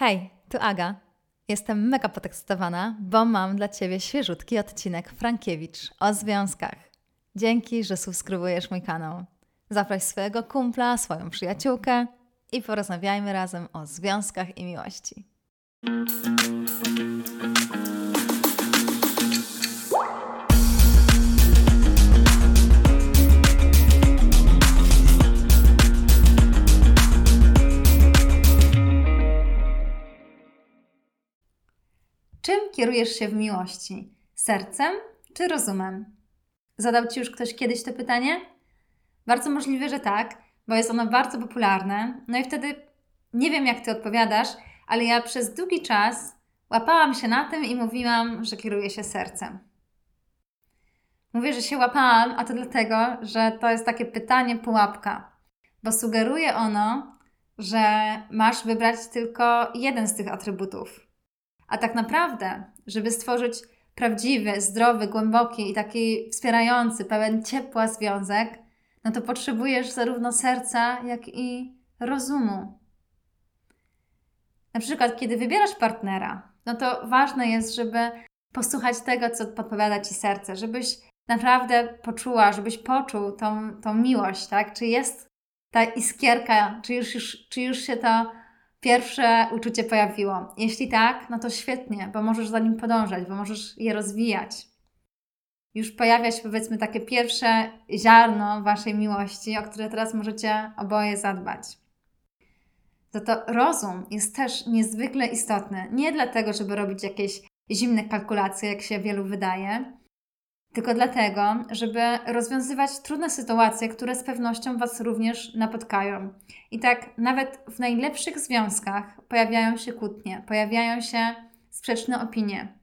Hej, tu Aga. Jestem mega podekscytowana, bo mam dla Ciebie świeżutki odcinek Frankiewicz o związkach. Dzięki, że subskrybujesz mój kanał. Zaproś swojego kumpla, swoją przyjaciółkę i porozmawiajmy razem o związkach i miłości. Czym kierujesz się w miłości? Sercem czy rozumem? Zadał Ci już ktoś kiedyś to pytanie? Bardzo możliwe, że tak, bo jest ono bardzo popularne. No i wtedy nie wiem, jak Ty odpowiadasz, ale ja przez długi czas łapałam się na tym i mówiłam, że kieruję się sercem. Mówię, że się łapałam, a to dlatego, że to jest takie pytanie pułapka, bo sugeruje ono, że masz wybrać tylko jeden z tych atrybutów. A tak naprawdę, żeby stworzyć prawdziwy, zdrowy, głęboki i taki wspierający, pełen ciepła związek, no to potrzebujesz zarówno serca, jak i rozumu. Na przykład, kiedy wybierasz partnera, no to ważne jest, żeby posłuchać tego, co podpowiada ci serce, żebyś naprawdę poczuła, żebyś poczuł tą, tą miłość, tak? Czy jest ta iskierka, czy już, już, czy już się to pierwsze uczucie pojawiło? Jeśli tak, no to świetnie, bo możesz za nim podążać, bo możesz je rozwijać. Już pojawia się powiedzmy takie pierwsze ziarno waszej miłości, o które teraz możecie oboje zadbać. Za to rozum jest też niezwykle istotny. Nie dlatego, żeby robić jakieś zimne kalkulacje, jak się wielu wydaje, tylko dlatego, żeby rozwiązywać trudne sytuacje, które z pewnością Was również napotkają. I tak nawet w najlepszych związkach pojawiają się kłótnie, pojawiają się sprzeczne opinie,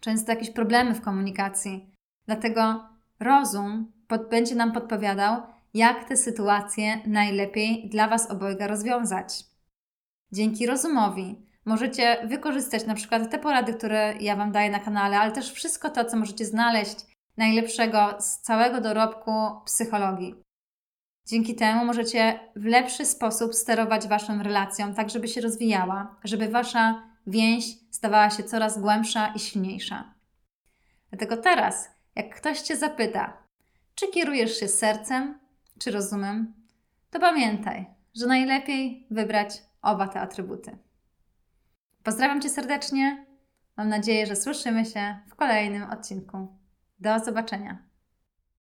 często jakieś problemy w komunikacji. Dlatego rozum pod, będzie nam podpowiadał, jak te sytuacje najlepiej dla Was obojga rozwiązać. Dzięki rozumowi możecie wykorzystać na przykład te porady, które ja Wam daję na kanale, ale też wszystko to, co możecie znaleźć najlepszego z całego dorobku psychologii. Dzięki temu możecie w lepszy sposób sterować Waszą relacją, tak żeby się rozwijała, żeby Wasza więź stawała się coraz głębsza i silniejsza. Dlatego teraz, jak ktoś Cię zapyta, czy kierujesz się sercem, czy rozumem, to pamiętaj, że najlepiej wybrać oba te atrybuty. Pozdrawiam Cię serdecznie. Mam nadzieję, że słyszymy się w kolejnym odcinku. Do zobaczenia.